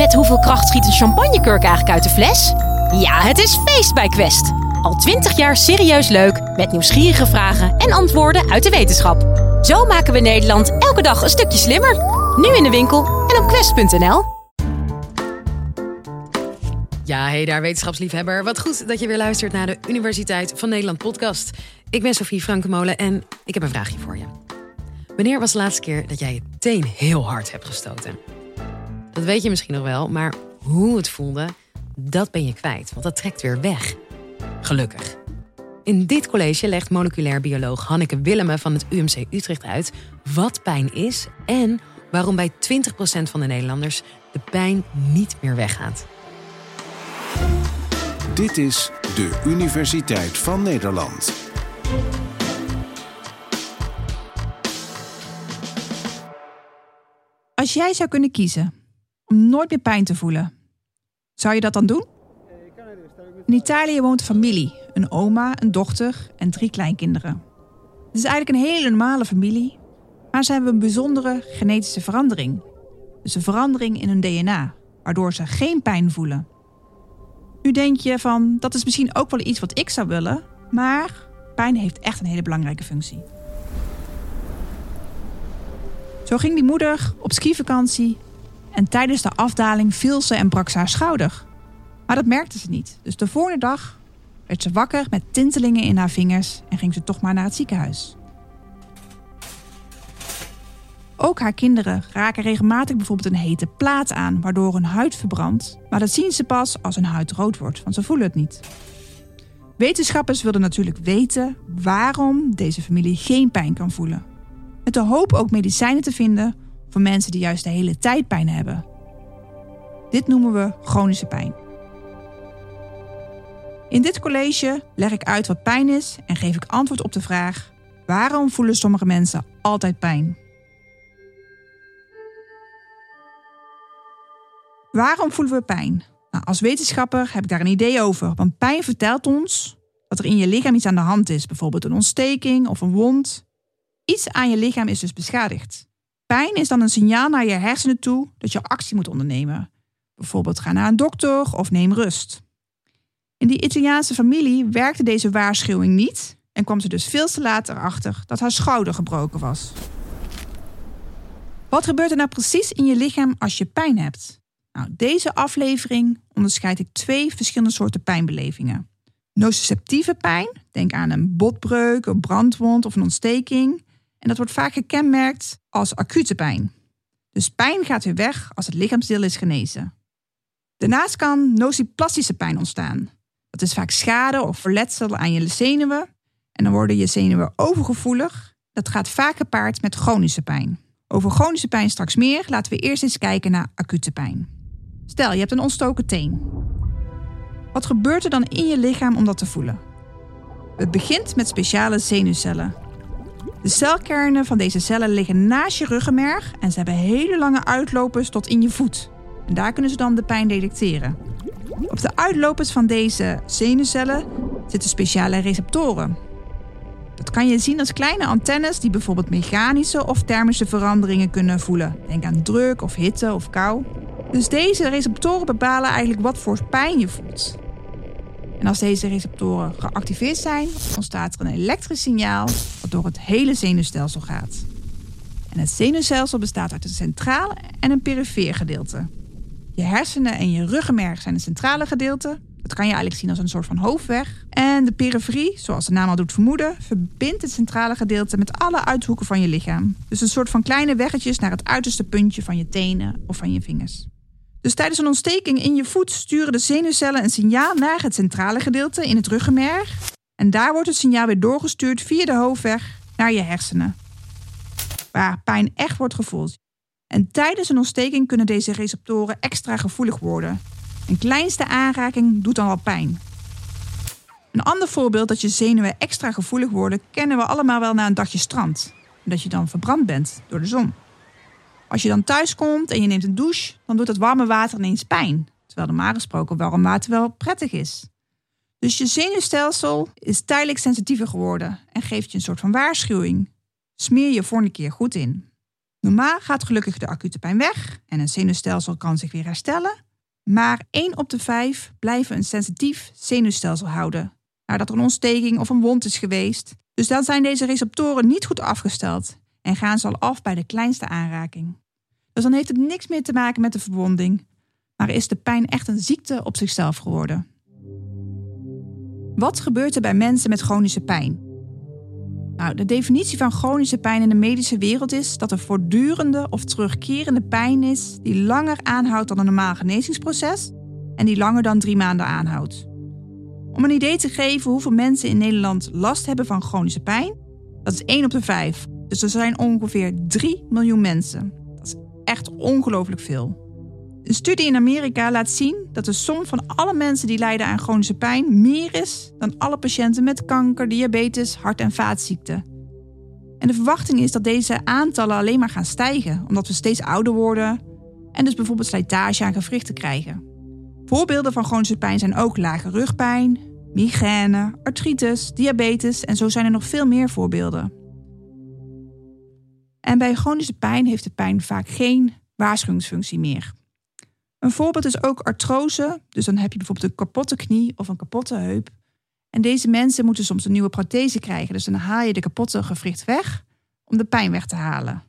Met hoeveel kracht schiet een champagnekurk eigenlijk uit de fles? Ja, het is feest bij Quest. Al twintig jaar serieus leuk, met nieuwsgierige vragen en antwoorden uit de wetenschap. Zo maken we Nederland elke dag een stukje slimmer. Nu in de winkel en op quest.nl. Ja, hey daar wetenschapsliefhebber. Wat goed dat je weer luistert naar de Universiteit van Nederland podcast. Ik ben Sofie Frankemolen en ik heb een vraagje voor je. Wanneer was de laatste keer dat jij je teen heel hard hebt gestoten? Dat weet je misschien nog wel, maar hoe het voelde, dat ben je kwijt, want dat trekt weer weg. Gelukkig. In dit college legt moleculair bioloog Hanneke Willemen van het UMC Utrecht uit wat pijn is en waarom bij 20% van de Nederlanders de pijn niet meer weggaat. Dit is de Universiteit van Nederland. Als jij zou kunnen kiezen om nooit meer pijn te voelen, zou je dat dan doen? In Italië woont een familie, een oma, een dochter en drie kleinkinderen. Het is eigenlijk een hele normale familie, maar ze hebben een bijzondere genetische verandering. Dus een verandering in hun DNA, waardoor ze geen pijn voelen. Nu denk je van, dat is misschien ook wel iets wat ik zou willen, maar pijn heeft echt een hele belangrijke functie. Zo ging die moeder op skivakantie en tijdens de afdaling viel ze en brak ze haar schouder. Maar dat merkte ze niet. Dus de volgende dag werd ze wakker met tintelingen in haar vingers en ging ze toch maar naar het ziekenhuis. Ook haar kinderen raken regelmatig bijvoorbeeld een hete plaat aan, waardoor hun huid verbrandt. Maar dat zien ze pas als hun huid rood wordt, want ze voelen het niet. Wetenschappers wilden natuurlijk weten waarom deze familie geen pijn kan voelen. Met de hoop ook medicijnen te vinden voor mensen die juist de hele tijd pijn hebben. Dit noemen we chronische pijn. In dit college leg ik uit wat pijn is en geef ik antwoord op de vraag: waarom voelen sommige mensen altijd pijn? Waarom voelen we pijn? Nou, als wetenschapper heb ik daar een idee over, want pijn vertelt ons dat er in je lichaam iets aan de hand is, bijvoorbeeld een ontsteking of een wond. Iets aan je lichaam is dus beschadigd. Pijn is dan een signaal naar je hersenen toe dat je actie moet ondernemen. Bijvoorbeeld ga naar een dokter of neem rust. In die Italiaanse familie werkte deze waarschuwing niet en kwam ze dus veel te later achter dat haar schouder gebroken was. Wat gebeurt er nou precies in je lichaam als je pijn hebt? Nou, deze aflevering onderscheid ik twee verschillende soorten pijnbelevingen. Nociceptieve pijn, denk aan een botbreuk, een brandwond of een ontsteking. En dat wordt vaak gekenmerkt als acute pijn. Dus pijn gaat weer weg als het lichaamsdeel is genezen. Daarnaast kan nociplastische pijn ontstaan. Dat is vaak schade of verletsel aan je zenuwen. En dan worden je zenuwen overgevoelig. Dat gaat vaak gepaard met chronische pijn. Over chronische pijn straks meer. Laten we eerst eens kijken naar acute pijn. Stel, je hebt een ontstoken teen. Wat gebeurt er dan in je lichaam om dat te voelen? Het begint met speciale zenuwcellen. De celkernen van deze cellen liggen naast je ruggenmerg en ze hebben hele lange uitlopers tot in je voet. En daar kunnen ze dan de pijn detecteren. Op de uitlopers van deze zenuwcellen zitten speciale receptoren. Dat kan je zien als kleine antennes die bijvoorbeeld mechanische of thermische veranderingen kunnen voelen. Denk aan druk of hitte of kou. Dus deze receptoren bepalen eigenlijk wat voor pijn je voelt. En als deze receptoren geactiveerd zijn, ontstaat er een elektrisch signaal dat door het hele zenuwstelsel gaat. En het zenuwstelsel bestaat uit een centrale en een perifeer gedeelte. Je hersenen en je ruggenmerg zijn het centrale gedeelte. Dat kan je eigenlijk zien als een soort van hoofdweg. En de periferie, zoals de naam al doet vermoeden, verbindt het centrale gedeelte met alle uithoeken van je lichaam. Dus een soort van kleine weggetjes naar het uiterste puntje van je tenen of van je vingers. Dus tijdens een ontsteking in je voet sturen de zenuwcellen een signaal naar het centrale gedeelte in het ruggenmerg. En daar wordt het signaal weer doorgestuurd via de hoofdweg naar je hersenen. Waar pijn echt wordt gevoeld. En tijdens een ontsteking kunnen deze receptoren extra gevoelig worden. Een kleinste aanraking doet dan al pijn. Een ander voorbeeld dat je zenuwen extra gevoelig worden, kennen we allemaal wel na een dagje strand. En dat je dan verbrand bent door de zon. Als je dan thuis komt en je neemt een douche, dan doet het warme water ineens pijn. Terwijl normaal gesproken warm water wel prettig is. Dus je zenuwstelsel is tijdelijk sensitiever geworden en geeft je een soort van waarschuwing. Smeer je volgende keer goed in. Normaal gaat gelukkig de acute pijn weg en een zenuwstelsel kan zich weer herstellen. Maar 1 op de 5 blijven een sensitief zenuwstelsel houden nadat er een ontsteking of een wond is geweest. Dus dan zijn deze receptoren niet goed afgesteld en gaan ze al af bij de kleinste aanraking. Dus dan heeft het niks meer te maken met de verwonding, maar is de pijn echt een ziekte op zichzelf geworden. Wat gebeurt er bij mensen met chronische pijn? Nou, de definitie van chronische pijn in de medische wereld is dat er voortdurende of terugkerende pijn is die langer aanhoudt dan een normaal genezingsproces en die langer dan drie maanden aanhoudt. Om een idee te geven hoeveel mensen in Nederland last hebben van chronische pijn, dat is 1 op de 5. Dus er zijn ongeveer 3 miljoen mensen. Dat is echt ongelooflijk veel. Een studie in Amerika laat zien dat de som van alle mensen die lijden aan chronische pijn meer is dan alle patiënten met kanker, diabetes, hart- en vaatziekten. En de verwachting is dat deze aantallen alleen maar gaan stijgen, omdat we steeds ouder worden en dus bijvoorbeeld slijtage aan gewrichten krijgen. Voorbeelden van chronische pijn zijn ook lage rugpijn, migraine, artritis, diabetes en zo zijn er nog veel meer voorbeelden. En bij chronische pijn heeft de pijn vaak geen waarschuwingsfunctie meer. Een voorbeeld is ook artrose, dus dan heb je bijvoorbeeld een kapotte knie of een kapotte heup. En deze mensen moeten soms een nieuwe prothese krijgen, dus dan haal je de kapotte gewricht weg om de pijn weg te halen.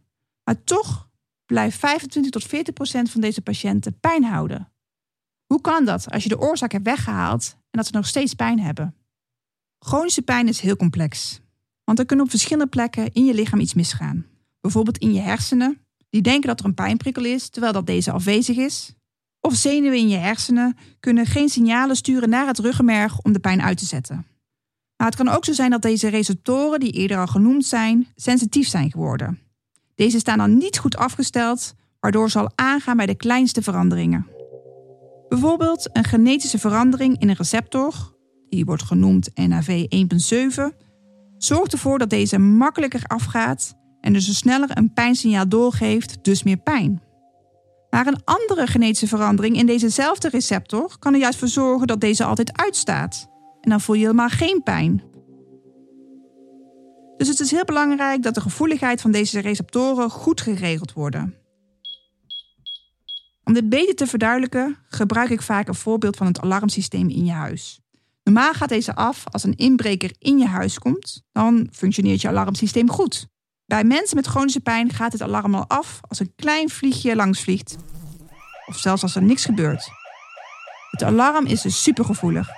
Maar toch blijft 25 tot 40 procent van deze patiënten pijn houden. Hoe kan dat als je de oorzaak hebt weggehaald en dat ze nog steeds pijn hebben? Chronische pijn is heel complex, want er kunnen op verschillende plekken in je lichaam iets misgaan. Bijvoorbeeld in je hersenen, die denken dat er een pijnprikkel is terwijl dat deze afwezig is. Of zenuwen in je hersenen kunnen geen signalen sturen naar het ruggenmerg om de pijn uit te zetten. Maar het kan ook zo zijn dat deze receptoren, die eerder al genoemd zijn, sensitief zijn geworden. Deze staan dan niet goed afgesteld, waardoor ze al aangaan bij de kleinste veranderingen. Bijvoorbeeld een genetische verandering in een receptor, die wordt genoemd NAV 1.7, zorgt ervoor dat deze makkelijker afgaat en dus sneller een pijnsignaal doorgeeft, dus meer pijn. Maar een andere genetische verandering in dezezelfde receptor kan er juist voor zorgen dat deze altijd uitstaat. En dan voel je helemaal geen pijn. Dus het is heel belangrijk dat de gevoeligheid van deze receptoren goed geregeld worden. Om dit beter te verduidelijken, gebruik ik vaak een voorbeeld van het alarmsysteem in je huis. Normaal gaat deze af als een inbreker in je huis komt, dan functioneert je alarmsysteem goed. Bij mensen met chronische pijn gaat het alarm al af als een klein vliegje langs vliegt. Of zelfs als er niks gebeurt. Het alarm is dus supergevoelig.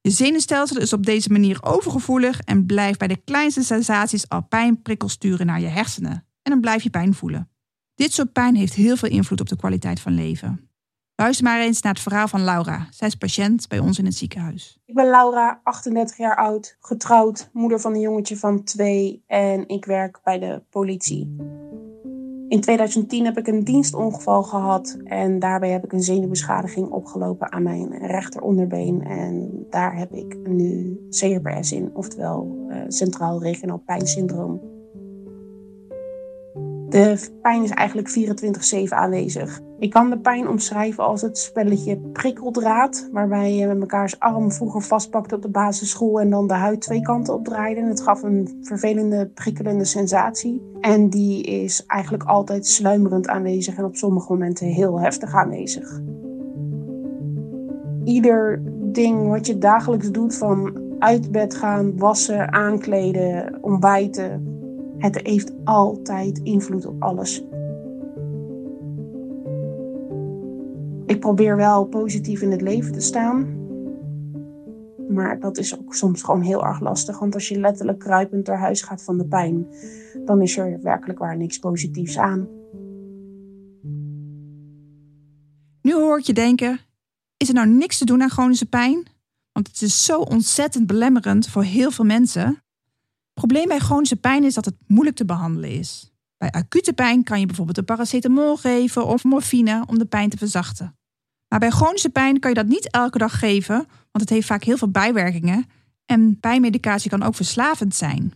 Je zenuwstelsel is op deze manier overgevoelig en blijft bij de kleinste sensaties al pijnprikkels sturen naar je hersenen. En dan blijf je pijn voelen. Dit soort pijn heeft heel veel invloed op de kwaliteit van leven. Luister maar eens naar het verhaal van Laura. Zij is patiënt bij ons in het ziekenhuis. Ik ben Laura, 38 jaar oud, getrouwd, moeder van een jongetje van twee en ik werk bij de politie. In 2010 heb ik een dienstongeval gehad en daarbij heb ik een zenuwbeschadiging opgelopen aan mijn rechteronderbeen. En daar heb ik nu CRPS in, oftewel uh, Centraal Regionaal Pijnsyndroom. De pijn is eigenlijk 24-7 aanwezig. Ik kan de pijn omschrijven als het spelletje prikkeldraad, waarbij je met mekaars arm vroeger vastpakte op de basisschool en dan de huid twee kanten opdraaide. En het gaf een vervelende, prikkelende sensatie. En die is eigenlijk altijd sluimerend aanwezig en op sommige momenten heel heftig aanwezig. Ieder ding wat je dagelijks doet, van uit bed gaan, wassen, aankleden, ontbijten, het heeft altijd invloed op alles. Ik probeer wel positief in het leven te staan. Maar dat is ook soms gewoon heel erg lastig. Want als je letterlijk kruipend naar huis gaat van de pijn, dan is er werkelijk waar niks positiefs aan. Nu hoor ik je denken: is er nou niks te doen aan chronische pijn? Want het is zo ontzettend belemmerend voor heel veel mensen probleem bij chronische pijn is dat het moeilijk te behandelen is. Bij acute pijn kan je bijvoorbeeld een paracetamol geven of morfine om de pijn te verzachten. Maar bij chronische pijn kan je dat niet elke dag geven, want het heeft vaak heel veel bijwerkingen en pijnmedicatie kan ook verslavend zijn.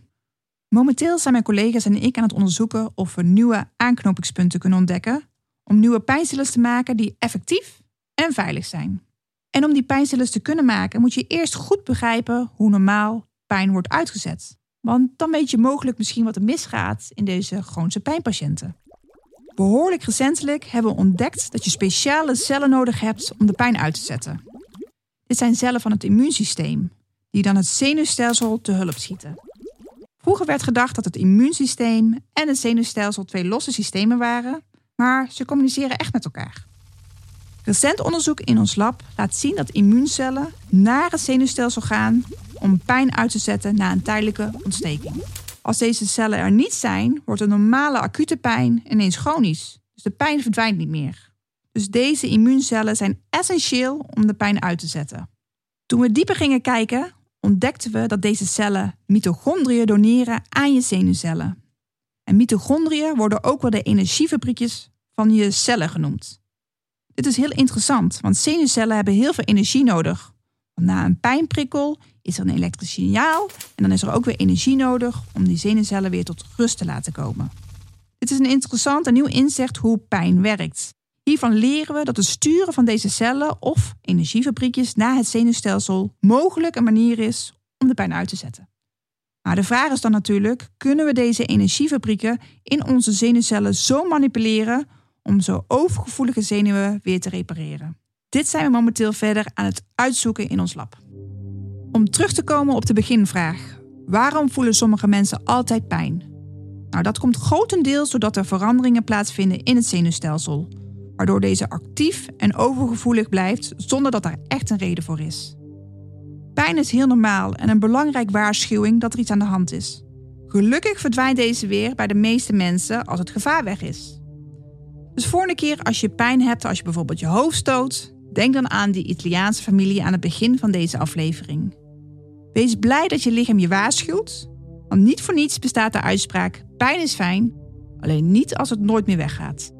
Momenteel zijn mijn collega's en ik aan het onderzoeken of we nieuwe aanknopingspunten kunnen ontdekken om nieuwe pijnstillers te maken die effectief en veilig zijn. En om die pijnstillers te kunnen maken moet je eerst goed begrijpen hoe normaal pijn wordt uitgezet. Want dan weet je mogelijk misschien wat er misgaat in deze chronische pijnpatiënten. Behoorlijk recentelijk hebben we ontdekt dat je speciale cellen nodig hebt om de pijn uit te zetten. Dit zijn cellen van het immuunsysteem, die dan het zenuwstelsel te hulp schieten. Vroeger werd gedacht dat het immuunsysteem en het zenuwstelsel twee losse systemen waren, maar ze communiceren echt met elkaar. Recent onderzoek in ons lab laat zien dat immuuncellen naar het zenuwstelsel gaan om pijn uit te zetten na een tijdelijke ontsteking. Als deze cellen er niet zijn, wordt de normale acute pijn ineens chronisch. Dus de pijn verdwijnt niet meer. Dus deze immuuncellen zijn essentieel om de pijn uit te zetten. Toen we dieper gingen kijken, ontdekten we dat deze cellen mitochondriën doneren aan je zenuwcellen. En mitochondriën worden ook wel de energiefabriekjes van je cellen genoemd. Dit is heel interessant, want zenuwcellen hebben heel veel energie nodig. Want na een pijnprikkel is er een elektrisch signaal en dan is er ook weer energie nodig om die zenuwcellen weer tot rust te laten komen. Dit is een interessant en nieuw inzicht hoe pijn werkt. Hiervan leren we dat het sturen van deze cellen of energiefabriekjes naar het zenuwstelsel mogelijk een manier is om de pijn uit te zetten. Maar de vraag is dan natuurlijk: kunnen we deze energiefabrieken in onze zenuwcellen zo manipuleren om zo overgevoelige zenuwen weer te repareren? Dit zijn we momenteel verder aan het uitzoeken in ons lab. Om terug te komen op de beginvraag: waarom voelen sommige mensen altijd pijn? Nou, dat komt grotendeels doordat er veranderingen plaatsvinden in het zenuwstelsel, waardoor deze actief en overgevoelig blijft zonder dat daar echt een reden voor is. Pijn is heel normaal en een belangrijke waarschuwing dat er iets aan de hand is. Gelukkig verdwijnt deze weer bij de meeste mensen als het gevaar weg is. Dus volgende keer als je pijn hebt, als je bijvoorbeeld je hoofd stoot, denk dan aan die Italiaanse familie aan het begin van deze aflevering. Wees blij dat je lichaam je waarschuwt, want niet voor niets bestaat de uitspraak: pijn is fijn, alleen niet als het nooit meer weggaat.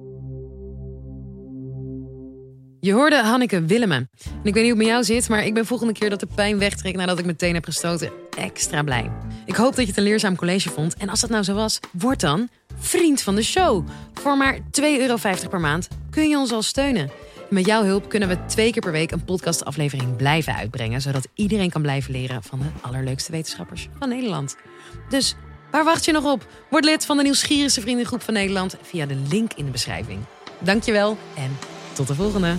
Je hoorde Hanneke Willemen. En ik weet niet hoe het met jou zit, maar ik ben volgende keer dat de pijn wegtrekt nadat ik meteen heb gestoten extra blij. Ik hoop dat je het een leerzaam college vond. En als dat nou zo was, word dan vriend van de show. Voor maar 2,50 euro per maand kun je ons al steunen. Met jouw hulp kunnen we twee keer per week een podcastaflevering blijven uitbrengen, zodat iedereen kan blijven leren van de allerleukste wetenschappers van Nederland. Dus waar wacht je nog op? Word lid van de nieuwsgierigste vriendengroep van Nederland via de link in de beschrijving. Dankjewel en tot de volgende.